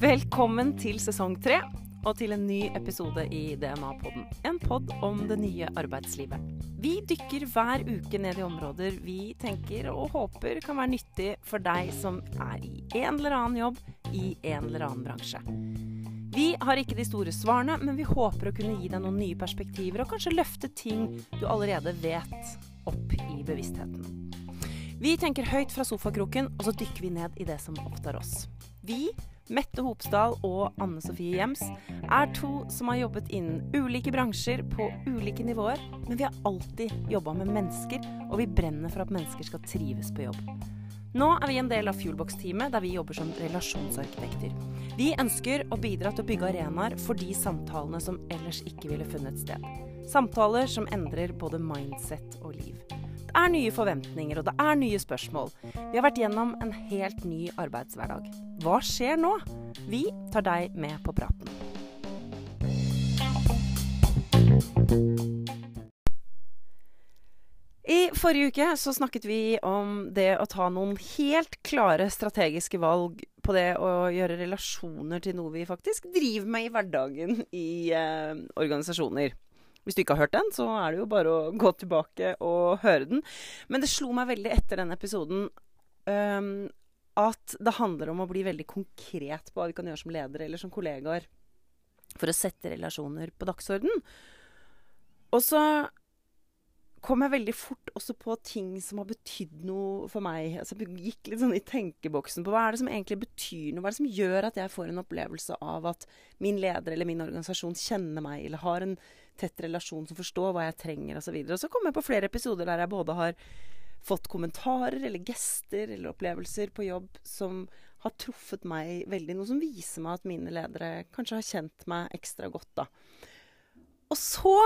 Velkommen til sesong tre og til en ny episode i DNA-podden. En pod om det nye arbeidslivet. Vi dykker hver uke ned i områder vi tenker og håper kan være nyttig for deg som er i en eller annen jobb i en eller annen bransje. Vi har ikke de store svarene, men vi håper å kunne gi deg noen nye perspektiver og kanskje løfte ting du allerede vet, opp i bevisstheten. Vi tenker høyt fra sofakroken, og så dykker vi ned i det som opptar oss. Vi Mette Hopsdal og Anne Sofie Gjems er to som har jobbet innen ulike bransjer på ulike nivåer, men vi har alltid jobba med mennesker, og vi brenner for at mennesker skal trives på jobb. Nå er vi en del av Fuelbox-teamet, der vi jobber som relasjonsarkitekter. Vi ønsker å bidra til å bygge arenaer for de samtalene som ellers ikke ville funnet sted. Samtaler som endrer både mindset og liv. Det er nye forventninger, og det er nye spørsmål. Vi har vært gjennom en helt ny arbeidshverdag. Hva skjer nå? Vi tar deg med på praten. I forrige uke så snakket vi om det å ta noen helt klare strategiske valg på det å gjøre relasjoner til noe vi faktisk driver med i hverdagen i eh, organisasjoner. Hvis du ikke har hørt den, så er det jo bare å gå tilbake og høre den. Men det slo meg veldig etter den episoden um, at det handler om å bli veldig konkret på hva vi kan gjøre som ledere eller som kollegaer for å sette relasjoner på dagsorden. Og så kom jeg veldig fort også på ting som har betydd noe for meg. Altså, jeg gikk litt sånn i tenkeboksen på hva er det som egentlig betyr noe? Hva er det som gjør at jeg får en opplevelse av at min leder eller min organisasjon kjenner meg, eller har en tett relasjon som forstår hva jeg trenger, osv. Og, så og så kommer jeg på flere episoder der jeg både har fått kommentarer eller gester eller opplevelser på jobb som har truffet meg veldig. Noe som viser meg at mine ledere kanskje har kjent meg ekstra godt, da. Og så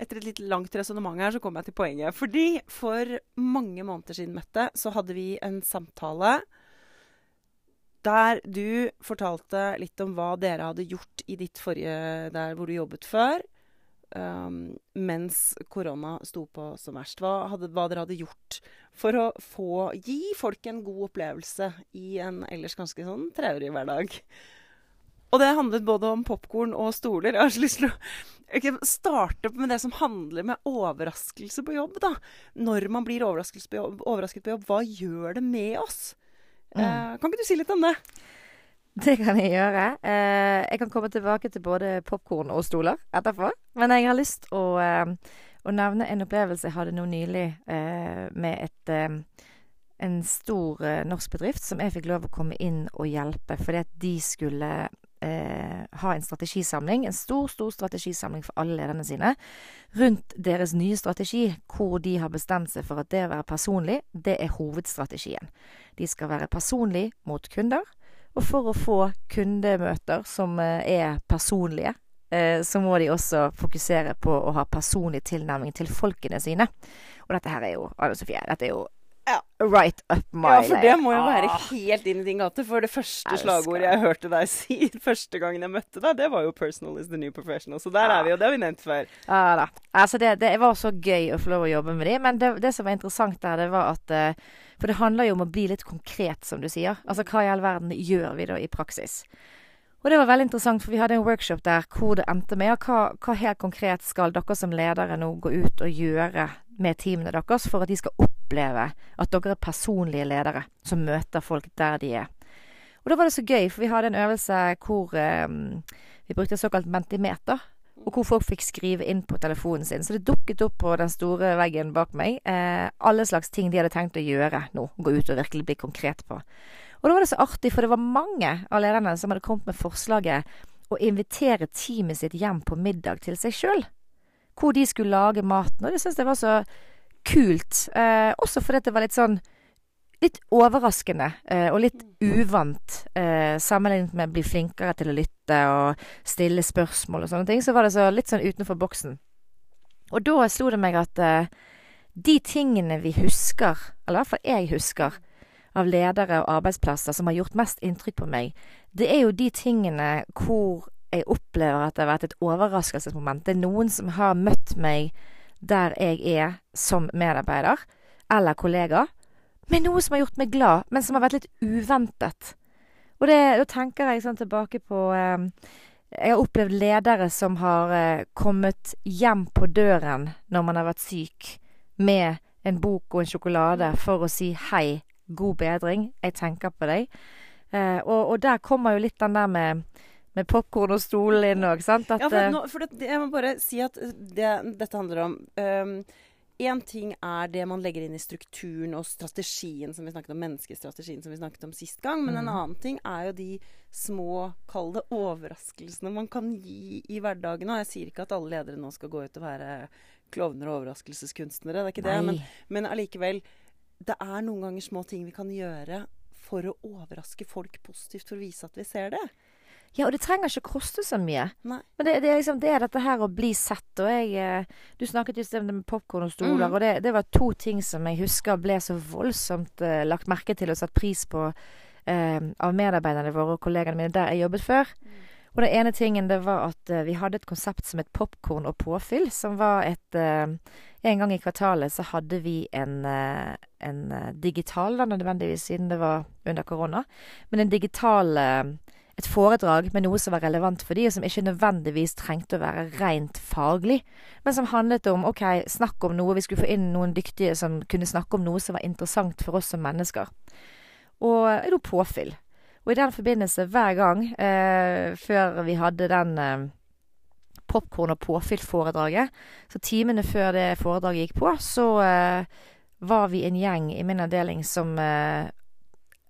etter et litt langt resonnement her, så kom jeg til poenget. Fordi for mange måneder siden, Mette, så hadde vi en samtale der du fortalte litt om hva dere hadde gjort i ditt forrige Der hvor du jobbet før. Um, mens korona sto på som verst. Hva, hadde, hva, dere hadde gjort for å få Gi folk en god opplevelse i en ellers ganske sånn traurig hverdag. Og det handlet både om popkorn og stoler. Jeg har så lyst til å okay, starte med det som handler med overraskelse på jobb. da. Når man blir overrasket på jobb, overrasket på jobb hva gjør det med oss? Mm. Eh, kan ikke du si litt om det? Det kan jeg gjøre. Eh, jeg kan komme tilbake til både popkorn og stoler etterpå. Men jeg har lyst å, eh, å nevne en opplevelse jeg hadde nå nylig eh, med et en stor norsk bedrift som jeg fikk lov å komme inn og hjelpe fordi at de skulle eh, ha en strategisamling, en stor, stor strategisamling for alle lederne sine, rundt deres nye strategi, hvor de har bestemt seg for at det å være personlig, det er hovedstrategien. De skal være personlig mot kunder, og for å få kundemøter som eh, er personlige, eh, så må de også fokusere på å ha personlig tilnærming til folkene sine. Og dette her er jo, Anne Sofie, dette er jo ja. Right up my Ja, for det må jo være ah. helt inn i din gate. For det første slagordet jeg hørte deg si første gangen jeg møtte deg, det var jo 'personal is the new professional'. Så der ja. er vi, og det har vi nevnt før. Ja da. Altså, det, det, var så gøy å få lov å jobbe med de. Men det, det, som var interessant der, det var at uh, For det handler jo om å bli litt konkret, som du sier. Altså hva i all verden gjør vi da i praksis? Og det var veldig interessant, for vi hadde en workshop der hvor det endte med hva, hva helt konkret skal dere som ledere nå gå ut og gjøre med teamene deres for at de skal oppleve at dere er personlige ledere som møter folk der de er. Og da var det så gøy, for vi hadde en øvelse hvor eh, vi brukte såkalt mentimeter. Og hvor folk fikk skrive inn på telefonen sin. Så det dukket opp på den store veggen bak meg eh, alle slags ting de hadde tenkt å gjøre nå. Gå ut og virkelig bli konkret på. Og da var det så artig, for det var mange av lederne som hadde kommet med forslaget å invitere teamet sitt hjem på middag til seg sjøl. Hvor de skulle lage maten. Og det syns jeg var så kult. Eh, også fordi det var litt sånn Litt overraskende eh, og litt uvant eh, sammenlignet med å bli flinkere til å lytte og stille spørsmål og sånne ting. Så var det så litt sånn utenfor boksen. Og da slo det meg at eh, de tingene vi husker, eller i hvert fall jeg husker, av ledere og arbeidsplasser som har gjort mest inntrykk på meg, det er jo de tingene hvor jeg opplever at det har vært et overraskelsesmoment. Det er noen som har møtt meg der jeg er som medarbeider eller kollega, med noe som har gjort meg glad, men som har vært litt uventet. Og det, da tenker jeg sånn tilbake på eh, Jeg har opplevd ledere som har eh, kommet hjem på døren når man har vært syk, med en bok og en sjokolade for å si 'hei, god bedring, jeg tenker på deg'. Eh, og, og der kommer jo litt den der med med popkorn og stol inn òg, sant? At, Ja, for, eh, nå, for det, jeg må bare si at det dette handler om Én ting er det man legger inn i strukturen og strategien som vi snakket om, menneskestrategien som vi snakket om sist gang. Men en Mm. annen ting er jo de små, kall det overraskelsene man kan gi i hverdagen. Og jeg sier ikke at alle ledere nå skal gå ut og være klovner og overraskelseskunstnere. Det er ikke det. Men, nei. men allikevel, det er noen ganger små ting vi kan gjøre for å overraske folk positivt, for å vise at vi ser det. Ja, og det trenger ikke koste så mye. Nei. Men det, det, er liksom, det er dette her å bli sett, og jeg eh, Du snakket om det med popkorn og stoler, mm. og det, det var to ting som jeg husker ble så voldsomt eh, lagt merke til og satt pris på eh, av medarbeiderne våre og kollegene mine der jeg jobbet før. Og den ene tingen det var at uh, vi hadde et konsept som het popkorn og påfyll, som var et uh, En gang i kvartalet så hadde vi en, uh, en digital, da nødvendigvis siden det var under korona, men en digital et foredrag med noe som var relevant for de, og som ikke nødvendigvis trengte å være rent faglig, men som handlet om OK, snakk om noe. Vi skulle få inn noen dyktige som kunne snakke om noe som var interessant for oss som mennesker. Og er da påfyll. Og i den forbindelse, hver gang eh, før vi hadde den eh, popkorn- og påfyll-foredraget, så timene før det foredraget gikk på, så eh, var vi en gjeng i min avdeling som eh,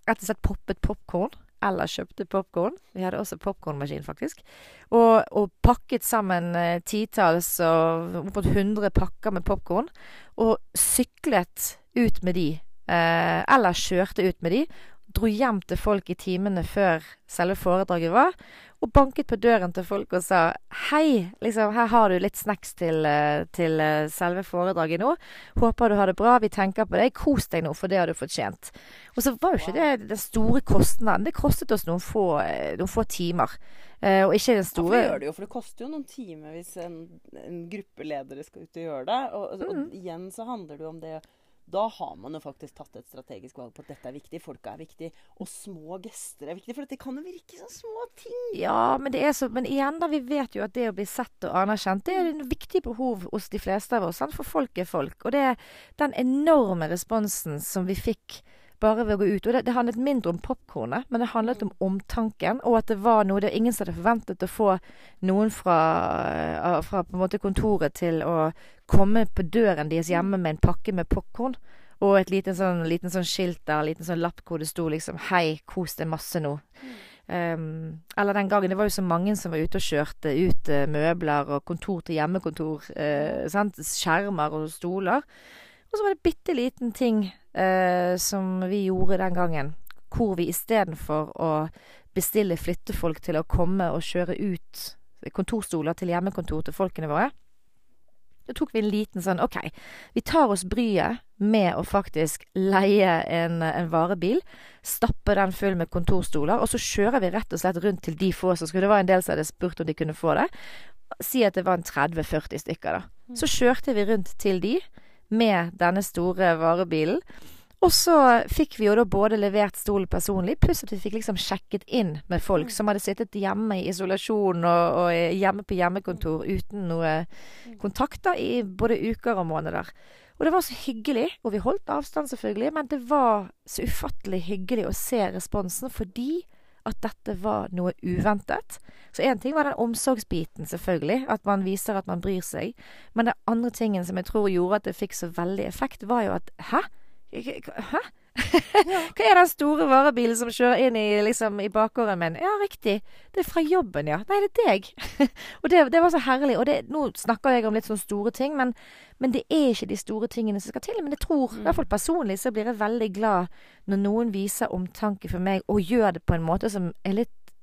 rett og slett poppet popkorn. Eller kjøpte popkorn. Vi hadde også popkornmaskin, faktisk. Og, og pakket sammen eh, titalls og opp mot 100 pakker med popkorn. Og syklet ut med de. Eh, eller kjørte ut med de. Dro hjem til folk i timene før selve foredraget var. Og banket på døren til folk og sa hei, liksom, her har du litt snacks til, eh, til eh, selve foredraget nå. Håper du har det bra, vi tenker på deg. Kos deg nå, for det har du fortjent. Og så var jo ikke det den store kostnaden. Det kostet oss noen få, eh, noen få timer. Og ikke den Ja, for det gjør det jo, for det koster jo noen timer hvis en, en gruppeleder skal ut og gjøre det. Og, og, mm. og igjen så handler det jo om det Da har man jo faktisk tatt et strategisk valg på at dette er viktig, folka er viktig, og små gester er viktig. For det kan jo virke som små ting. Ja, men det er så Men igjen, da, vi vet jo at det å bli sett og anerkjent, det er et viktig behov hos de fleste av oss. Sant? For folk er folk. Og det er den enorme responsen som vi fikk bare ved å gå ut. Og det, det handlet mindre om popkornet, men det handlet om omtanken, og at det var noe Det ingen som hadde forventet å få noen fra, eh, fra på en måte kontoret til å komme på døren deres hjemme med en pakke med popkorn. Og et liten sånn, liten sånn skilt der, en liten sånn lapp hvor det sto liksom 'Hei, kos deg masse nå'. Um, eller den gangen Det var jo så mange som var ute og kjørte ut uh, møbler og kontor til hjemmekontor. Uh? Skjermer og stoler. Og så var det bitte liten ting uh, som vi gjorde den gangen. Hvor vi istedenfor å bestille flyttefolk til å komme og kjøre ut kontorstoler til hjemmekontor til folkene våre, da tok vi en liten sånn OK, vi tar oss bryet med å faktisk leie en, en varebil, stappe den full med kontorstoler, og så kjører vi rett og slett rundt til de få som skulle Det var en del som hadde spurt om de kunne få det. Si at det var en 30-40 stykker, da. Så kjørte vi rundt til de med denne store varebilen. Og så fikk vi jo da både levert stolen personlig, pluss at vi fikk liksom sjekket inn med folk som hadde sittet hjemme i isolasjon og, og hjemme på hjemmekontor uten noe kontakter i både uker og måneder. Og det var så hyggelig, og vi holdt avstand selvfølgelig, men det var så ufattelig hyggelig å se responsen fordi at dette var noe uventet. Så én ting var den omsorgsbiten, selvfølgelig, at man viser at man bryr seg. Men den andre tingen som jeg tror gjorde at det fikk så veldig effekt, var jo at hæ? Hæ? Hva er den store varebilen som kjører inn i, liksom, i bakgården min? Ja, riktig. Det er fra jobben, ja. Nei, det er deg. og det, det, var så herlig. Og det, nå snakker jeg om litt sånne store ting, men, men, det er ikke de store tingene som skal til. Men jeg tror, i hvert fall personlig, så blir jeg veldig glad når noen viser omtanke for meg, og gjør det på en måte som er litt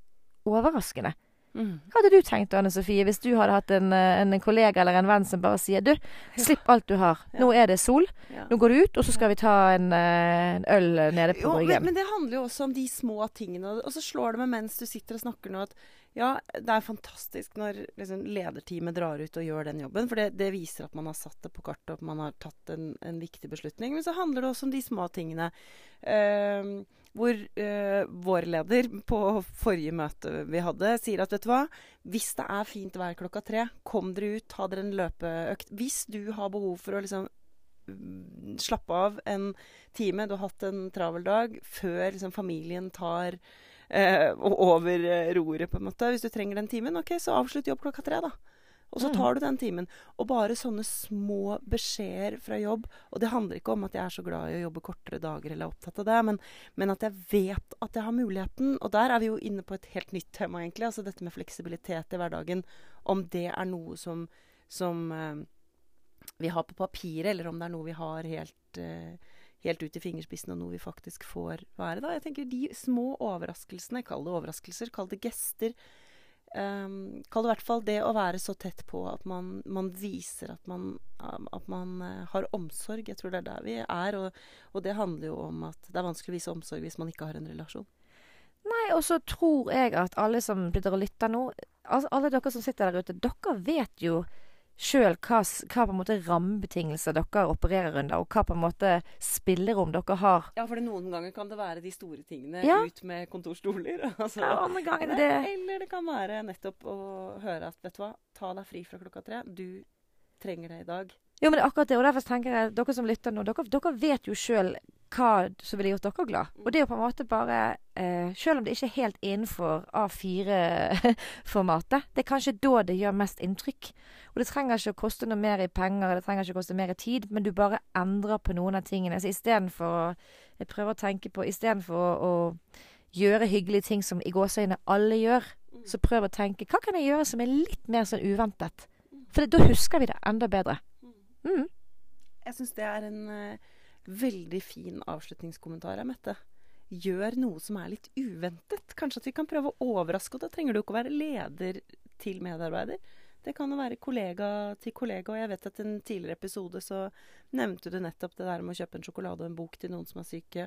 overraskende. Hva hadde du tenkt, Anne Sofie, hvis du hadde hatt en, en kollega eller en venn som bare sier du, slipp alt du har. Nå er det sol. Nå går du ut, og så skal vi ta en, en øl nede på bryggen. men, men det handler jo også om de små tingene. Og så slår det meg mens du sitter og snakker nå, at Ja, det er fantastisk når liksom, lederteamet drar ut og gjør den jobben. For det, det, viser at man har satt det på kartet, og at man har tatt en, en viktig beslutning. Men så handler det også om de små tingene. Uh, hvor uh, vår leder på forrige møte vi hadde, sier at vet du hva, hvis det er fint vær klokka tre, kom dere ut, ta dere en løpeøkt. Hvis du har behov for å liksom mm, slappe av en time, du har hatt en travel dag, før liksom, familien tar uh, over roret, på en måte. Hvis du trenger den timen, ok, så avslutt jobb klokka tre, da. Og så mm. tar du den timen. Og bare sånne små beskjeder fra jobb. Og det handler ikke om at jeg er så glad i å jobbe kortere dager eller er opptatt av det, men, men, at jeg vet at jeg har muligheten. Og der er vi jo inne på et helt nytt tema, egentlig. Altså dette med fleksibilitet i hverdagen. Om det er noe som, som eh, vi har på papiret, eller om det er noe vi har helt eh, helt ut i fingerspissen, og noe vi faktisk får være. da. Jeg tenker De små overraskelsene, kall det overraskelser, kall det gester, Um, Kall det i hvert fall det å være så tett på at man, man viser at man, at man uh, har omsorg. Jeg tror det er der vi er. Og, og, det handler jo om at det er vanskelig å vise omsorg hvis man ikke har en relasjon. Nei, og så tror jeg at alle som blir og lytter nå, alle dere som sitter der ute, dere vet jo sjøl hva, hva, på en måte rammebetingelser dere opererer under, og hva på en måte spillerom dere har. Ja, for noen ganger kan det være de store tingene ja. ut med kontorstoler. Altså, ja, andre ganger det. Eller det kan være nettopp å høre at vet du hva, ta deg fri fra klokka tre. Du trenger det i dag. Jo, men det er akkurat det. Og derfor tenker jeg, dere som lytter nå, dere, dere vet jo sjøl hva som ville gjort dere glad. Og det er jo på en måte bare eh, Selv om det ikke er helt innenfor A4-formatet, det er kanskje da det gjør mest inntrykk. Og det trenger ikke å koste noe mer i penger, det trenger ikke å koste mer i tid, men du bare endrer på noen av tingene. Så istedenfor Jeg prøver å tenke på Istedenfor å, å gjøre hyggelige ting som i gåseøynene alle gjør, så prøv å tenke hva kan jeg gjøre som er litt mer sånn uventet? For da husker vi det enda bedre. Mm. Jeg syns det er en uh, veldig fin avslutningskommentar her, Mette. Gjør noe som er litt uventet. Kanskje at vi kan prøve å overraske. Og da trenger du ikke å være leder til medarbeider. Det kan jo være kollega til kollega. Og jeg vet at i en tidligere episode så nevnte du nettopp det der med å kjøpe en sjokolade og en bok til noen som er syke.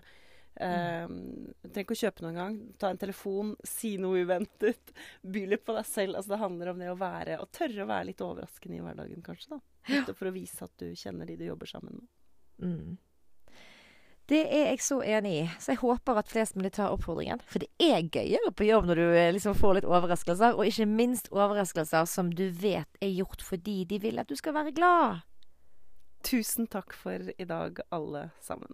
Um, trenger ikke å kjøpe noen gang. Ta en telefon, si noe uventet. By litt på deg selv. Altså, det handler om det å være og tørre å være litt overraskende i hverdagen, kanskje. da. Nettopp for å vise at du kjenner de du jobber sammen med. Mm. Det er jeg så enig i. Så jeg håper at flest mulig tar oppfordringen. For det er gøyere på jobb når du eh, liksom får litt overraskelser. Og ikke minst overraskelser som du vet er gjort fordi de vil at du skal være glad. Tusen takk for i dag, alle sammen.